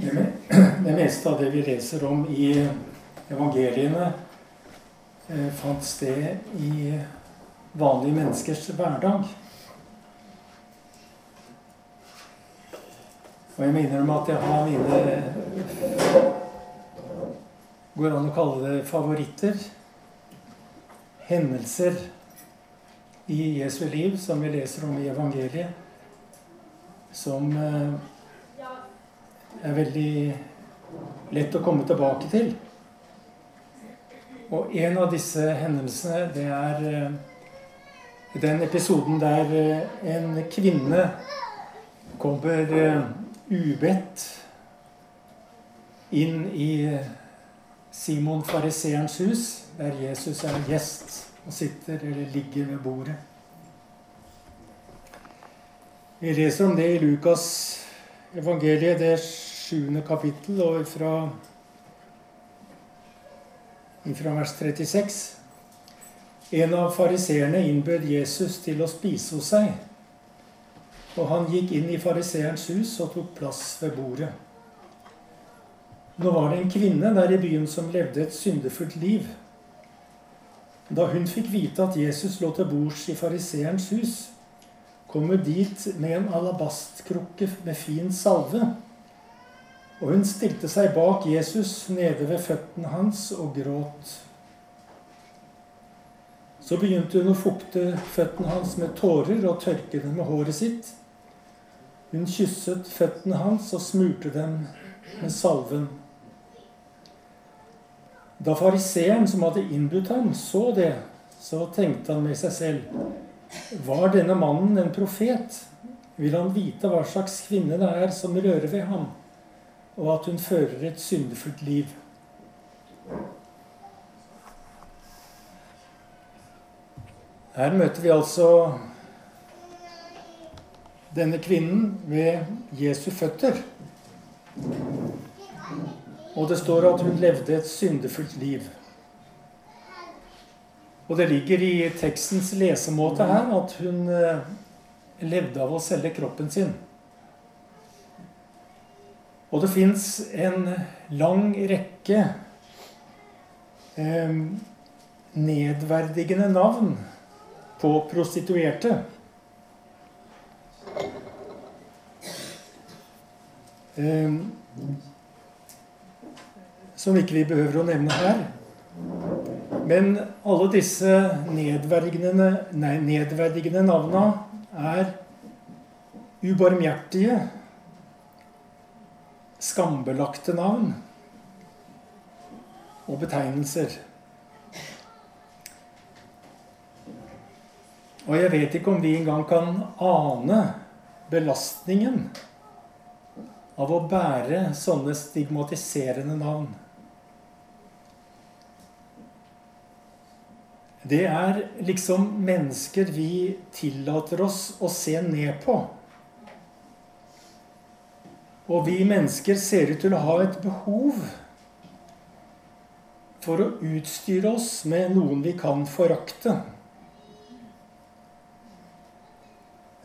Det meste av det vi leser om i evangeliene, eh, fant sted i vanlige menneskers hverdag. Og jeg minner om at jeg har mine Går an å kalle det favoritter. Hendelser i Jesu liv som vi leser om i evangeliet. Som eh, er veldig lett å komme tilbake til. Og en av disse hendelsene, det er eh, den episoden der eh, en kvinne kommer ubedt inn i Simon fariseerens hus, der Jesus er gjest og sitter eller ligger ved bordet. Vi leser om det i Lukas evangeliet, det sjuende kapittel, og fra, ifra vers 36. En av fariseerne innbød Jesus til å spise hos seg. Og han gikk inn i fariseerens hus og tok plass ved bordet. Nå var det en kvinne der i byen som levde et syndefullt liv. Da hun fikk vite at Jesus lå til bords i fariseerens hus, kom hun dit med en alabastkrukke med fin salve. Og hun stilte seg bak Jesus nede ved føttene hans og gråt. Så begynte hun å fukte føttene hans med tårer og tørke dem med håret sitt. Hun kysset føttene hans og smurte dem med salven. Da fariseeren som hadde innbudt ham, så det, så tenkte han med seg selv Var denne mannen en profet? Vil han vite hva slags kvinne det er som rører ved ham, og at hun fører et syndefullt liv? Her møter vi altså denne kvinnen ved Jesu føtter. Og det står at hun levde et syndefullt liv. Og det ligger i tekstens lesemåte her at hun eh, levde av å selge kroppen sin. Og det fins en lang rekke eh, nedverdigende navn på prostituerte. Eh, som ikke vi behøver å nevne her. Men alle disse nedverdigende, nei, nedverdigende navna er ubarmhjertige, skambelagte navn og betegnelser. Og jeg vet ikke om vi engang kan ane belastningen av å bære sånne stigmatiserende navn. Det er liksom mennesker vi tillater oss å se ned på. Og vi mennesker ser ut til å ha et behov for å utstyre oss med noen vi kan forakte.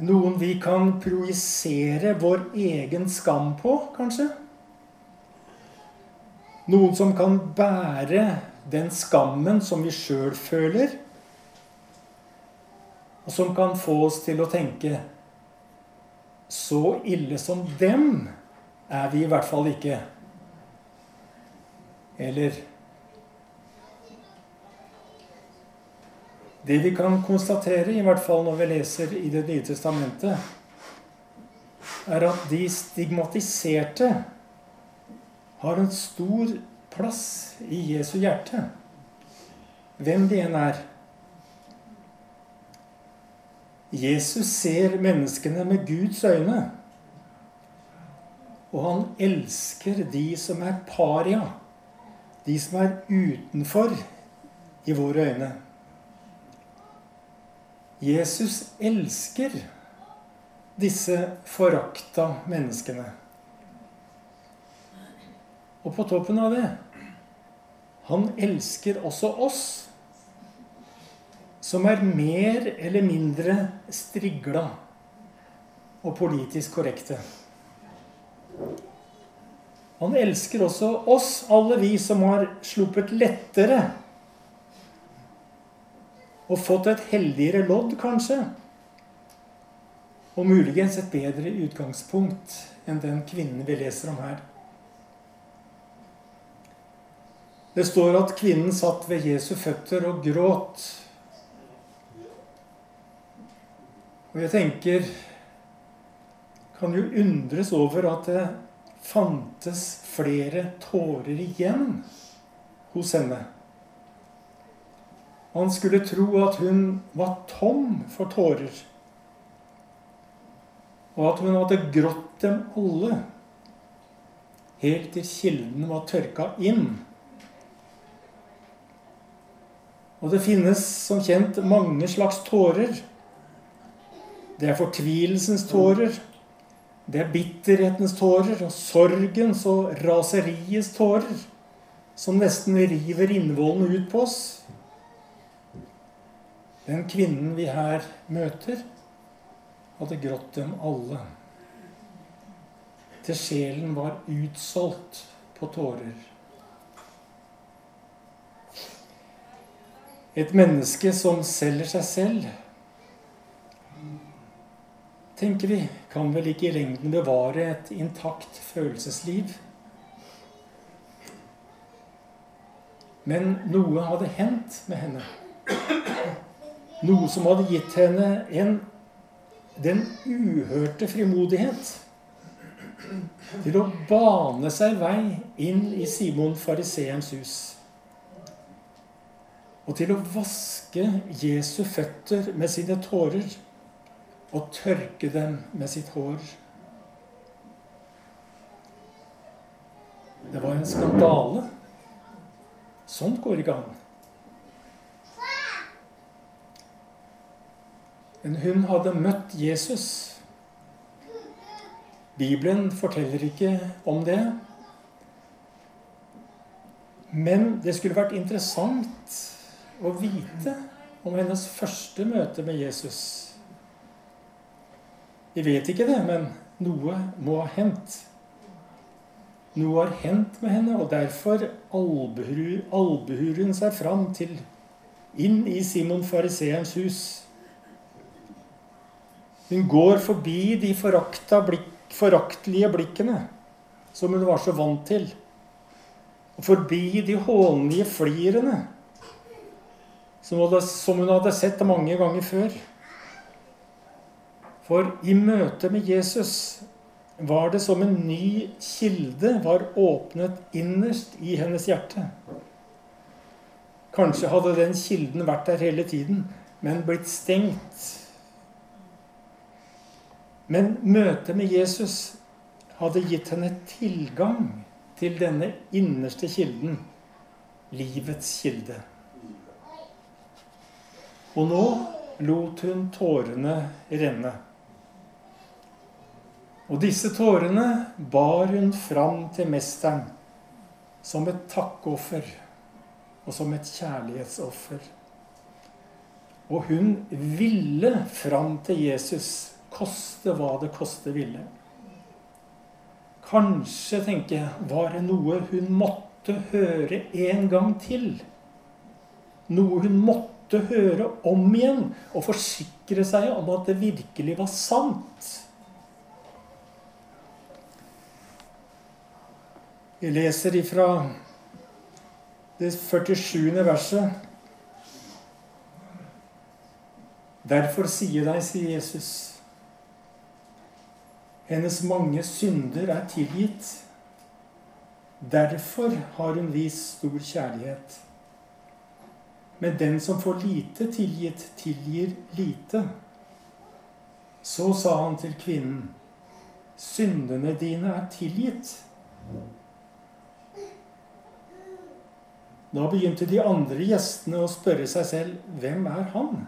Noen vi kan projisere vår egen skam på, kanskje? Noen som kan bære den skammen som vi sjøl føler, og som kan få oss til å tenke Så ille som dem er vi i hvert fall ikke. Eller Det vi kan konstatere, i hvert fall når vi leser i Det nye testamentet, er at de stigmatiserte har en stor plass i Jesu hjerte. Hvem de enn er. Jesus ser menneskene med Guds øyne. Og han elsker de som er paria, de som er utenfor i våre øyne. Jesus elsker disse forakta menneskene. Og på toppen av det han elsker også oss som er mer eller mindre strigla og politisk korrekte. Han elsker også oss, alle vi som har sluppet lettere og fått et heldigere lodd, kanskje. Og muligens et bedre utgangspunkt enn den kvinnen vi leser om her. Det står at kvinnen satt ved Jesu føtter og gråt. Og jeg tenker Kan jo undres over at det fantes flere tårer igjen hos henne. Man skulle tro at hun var tom for tårer. Og at hun hadde grått dem alle, helt til kilden var tørka inn. Og det finnes som kjent mange slags tårer. Det er fortvilelsens tårer. Det er bitterhetens tårer og sorgens og raseriets tårer som nesten river innvollene ut på oss. Den kvinnen vi her møter, hadde grått dem alle. Til sjelen var utsolgt på tårer. Et menneske som selger seg selv, tenker vi, kan vel ikke i lengden bevare et intakt følelsesliv. Men noe hadde hendt med henne. Noe som hadde gitt henne en, den uhørte frimodighet til å bane seg vei inn i Simon fariseerens hus og til å vaske Jesu føtter med sine tårer og tørke dem med sitt hår. Det var en skandale. Sånt går ikke an. Men hun hadde møtt Jesus. Bibelen forteller ikke om det. Men det skulle vært interessant å vite om hennes første møte med Jesus. Vi vet ikke det, men noe må ha hendt. Noe har hendt med henne, og derfor albuer hun seg fram til inn i Simon fariseerens hus. Hun går forbi de blikk, foraktelige blikkene som hun var så vant til. Og forbi de hånlige flirene som, hun hadde sett mange ganger før. For i møte med Jesus var det som en ny kilde var åpnet innerst i hennes hjerte. Kanskje hadde den kilden vært der hele tiden, men blitt stengt. Men møtet med Jesus hadde gitt henne tilgang til denne innerste kilden, livets kilde. Og nå lot hun tårene renne. Og disse tårene bar hun fram til mesteren som et takkoffer og som et kjærlighetsoffer. Og hun ville fram til Jesus, koste hva det koste ville. Kanskje, tenker jeg, var det noe hun måtte høre en gang til. Noe hun måtte måtte høre om igjen og forsikre seg om at det virkelig var sant. Vi leser ifra det 47. verset. Derfor sier deg, sier Jesus, hennes mange synder er tilgitt. Derfor har hun vist stor kjærlighet. Men den som får lite tilgitt, tilgir lite. Så sa han til kvinnen, syndene dine er tilgitt. Da begynte de andre gjestene å spørre seg selv, hvem er han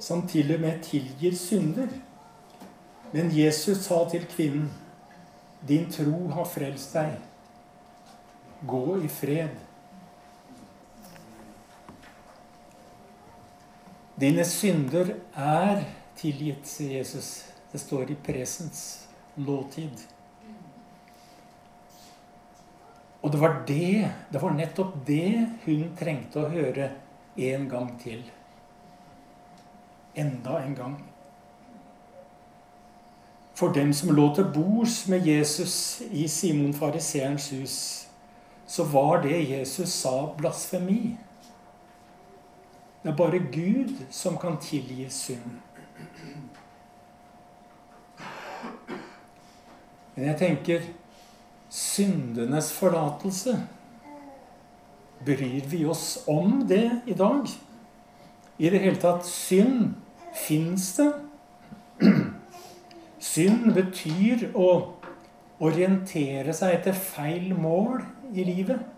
som til og med tilgir synder? Men Jesus sa til kvinnen, din tro har frelst deg. Gå i fred. Dine synder er tilgitt, sier Jesus. Det står i presens, låtid. Og det var det, det var nettopp det hun trengte å høre en gang til. Enda en gang. For dem som lå til bords med Jesus i Simon fariseerens hus, så var det Jesus sa, blasfemi. Det er bare Gud som kan tilgi synd. Men jeg tenker syndenes forlatelse Bryr vi oss om det i dag? I det hele tatt synd fins det. Synd betyr å orientere seg etter feil mål i livet.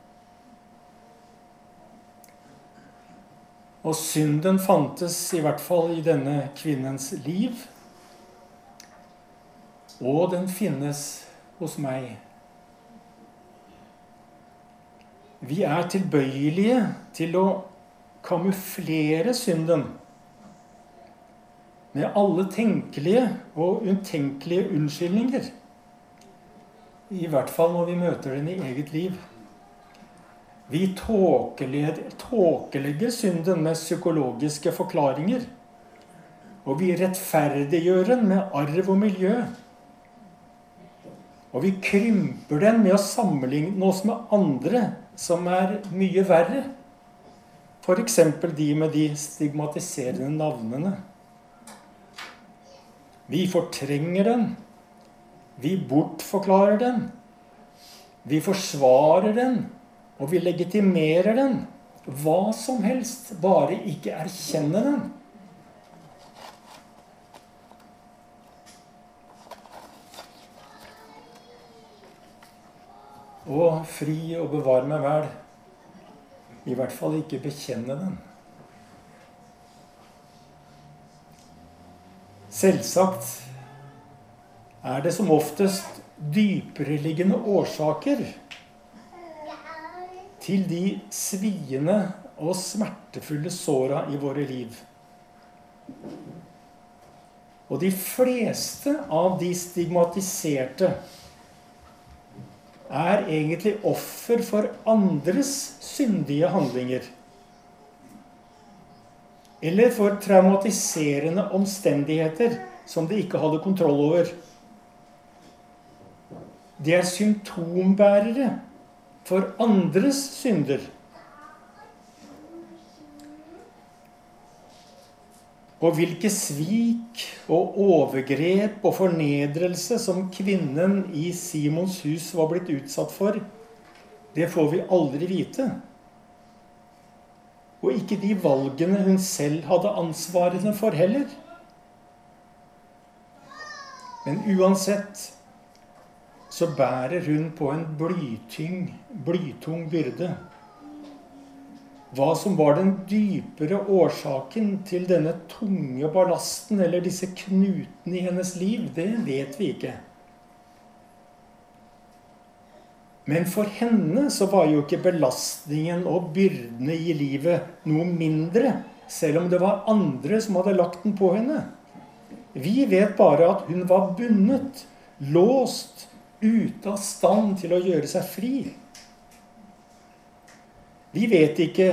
Og synden fantes i hvert fall i denne kvinnens liv. Og den finnes hos meg. Vi er tilbøyelige til å kamuflere synden med alle tenkelige og utenkelige unnskyldninger. I hvert fall når vi møter den i eget liv. Vi tåkelegger synden med psykologiske forklaringer. Og vi rettferdiggjør den med arv og miljø. Og vi krymper den med å sammenligne oss med andre som er mye verre. F.eks. de med de stigmatiserende navnene. Vi fortrenger den. Vi bortforklarer den. Vi forsvarer den, og vi legitimerer den. Hva som helst, bare ikke erkjenne den. Og fri og bevare meg vel. I hvert fall ikke bekjenne den. Selvsagt er det som oftest dypereliggende årsaker til de sviende og smertefulle såra i våre liv. Og de fleste av de stigmatiserte er egentlig offer for andres syndige handlinger. Eller for traumatiserende omstendigheter som de ikke hadde kontroll over. De er symptombærere for andres synder. Og hvilke svik og overgrep og fornedrelse som kvinnen i Simons hus var blitt utsatt for, det får vi aldri vite. Og ikke de valgene hun selv hadde ansvarene for heller. Men uansett så bærer hun på en blytyng, blytung byrde. Hva som var den dypere årsaken til denne tunge ballasten, eller disse knutene i hennes liv, det vet vi ikke. Men for henne så var jo ikke belastningen og byrdene i livet noe mindre, selv om det var andre som hadde lagt den på henne. Vi vet bare at hun var bundet, låst, ute av stand til å gjøre seg fri. Vi vet ikke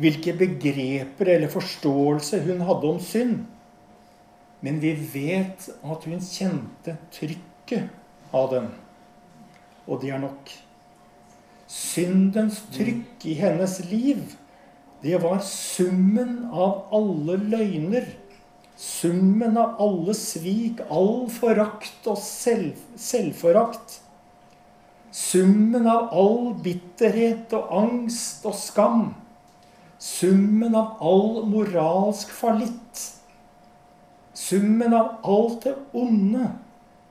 hvilke begreper eller forståelse hun hadde om synd. Men vi vet at hun kjente trykket av den. Og det er nok. Syndens trykk i hennes liv, det var summen av alle løgner. Summen av alle svik, all forakt og selv, selvforakt Summen av all bitterhet og angst og skam. Summen av all moralsk fallitt. Summen av alt det onde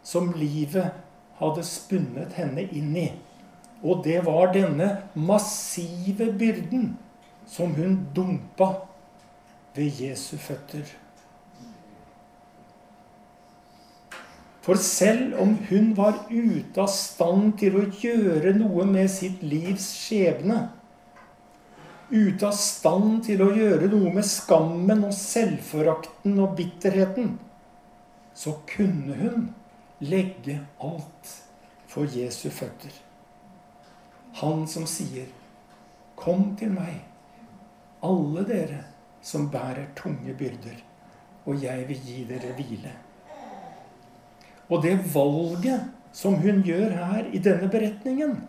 som livet hadde spunnet henne inn i. Og det var denne massive byrden som hun dumpa ved Jesu føtter. For selv om hun var ute av stand til å gjøre noe med sitt livs skjebne, ute av stand til å gjøre noe med skammen og selvforakten og bitterheten, så kunne hun legge alt for Jesu føtter. Han som sier, 'Kom til meg, alle dere som bærer tunge byrder, og jeg vil gi dere hvile'. Og det valget som hun gjør her i denne beretningen,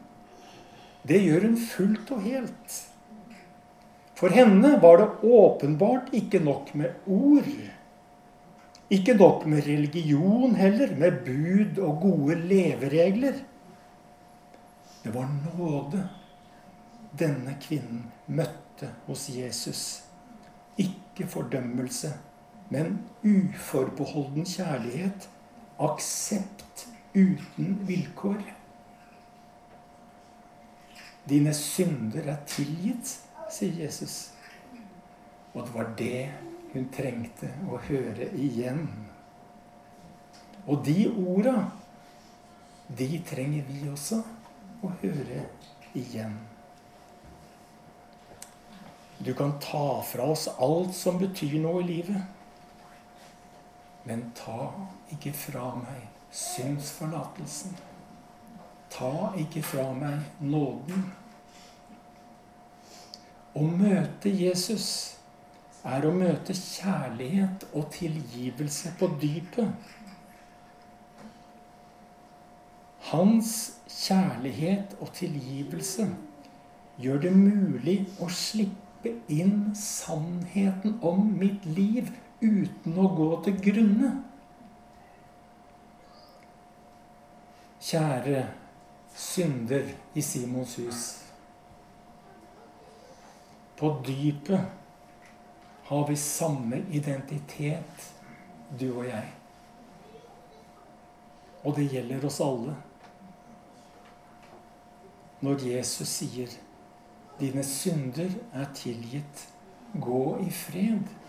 det gjør hun fullt og helt. For henne var det åpenbart ikke nok med ord. Ikke nok med religion heller, med bud og gode leveregler. Det var nåde denne kvinnen møtte hos Jesus. Ikke fordømmelse, men uforbeholden kjærlighet. Aksept uten vilkår. Dine synder er tilgitt, sier Jesus. Og det var det hun trengte å høre igjen. Og de orda, de trenger vi også å høre igjen. Du kan ta fra oss alt som betyr noe i livet. Men ta ikke fra meg synsforlatelsen. Ta ikke fra meg nåden. Å møte Jesus er å møte kjærlighet og tilgivelse på dypet. Hans kjærlighet og tilgivelse gjør det mulig å slippe inn sannheten om mitt liv uten å gå til grunne. Kjære synder i Simons hus. På dypet har vi samme identitet, du og jeg. Og det gjelder oss alle. Når Jesus sier 'Dine synder er tilgitt. Gå i fred'.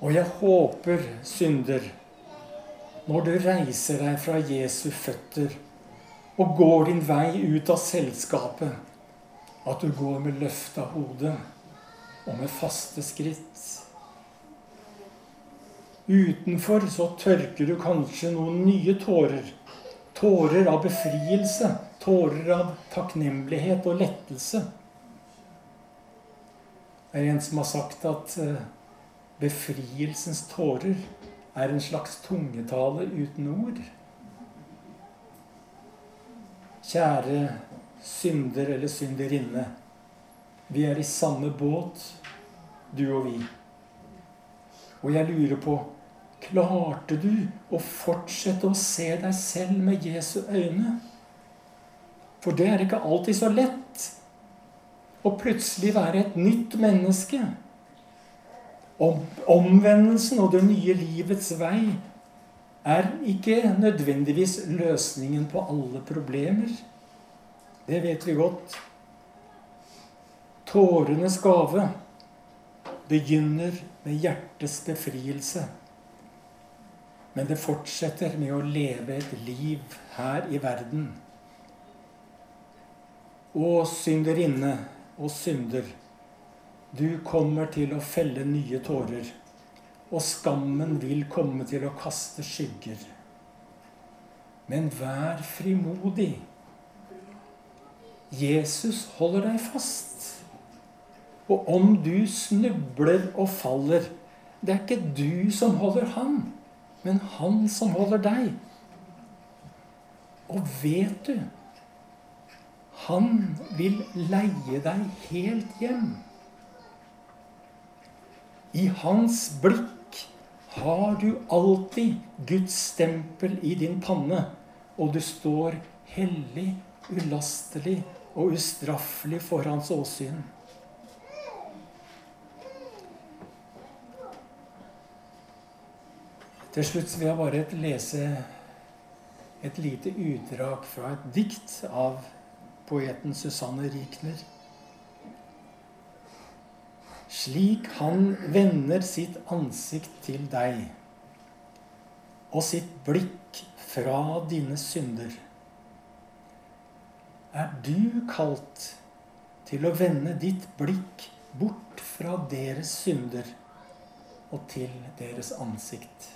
Og jeg håper, synder, når du reiser deg fra Jesu føtter og går din vei ut av selskapet, at du går med løfta hode og med faste skritt. Utenfor så tørker du kanskje noen nye tårer. Tårer av befrielse Tårer av takknemlighet og lettelse. Det er en som har sagt at eh, befrielsens tårer er en slags tungetale uten ord. Kjære synder eller synderinne. Vi er i samme båt, du og vi. Og jeg lurer på Klarte du å fortsette å se deg selv med Jesu øyne? For det er ikke alltid så lett å plutselig være et nytt menneske. Om, omvendelsen og det nye livets vei er ikke nødvendigvis løsningen på alle problemer. Det vet vi godt. Tårenes gave begynner med hjertets befrielse. Men det fortsetter med å leve et liv her i verden Å synderinne og synder, du kommer til å felle nye tårer, og skammen vil komme til å kaste skygger. Men vær frimodig. Jesus holder deg fast. Og om du snubler og faller, det er ikke du som holder han, men han som holder deg. Og vet du han vil leie deg helt hjem. I hans blikk har du alltid Guds stempel i din panne, og du står hellig, ulastelig og ustraffelig for hans åsyn. Til slutt vil jeg bare lese et lite utdrag fra et dikt av poeten Susanne Rikner. Slik han vender sitt ansikt til deg og sitt blikk fra dine synder, er du kalt til å vende ditt blikk bort fra deres synder og til deres ansikt.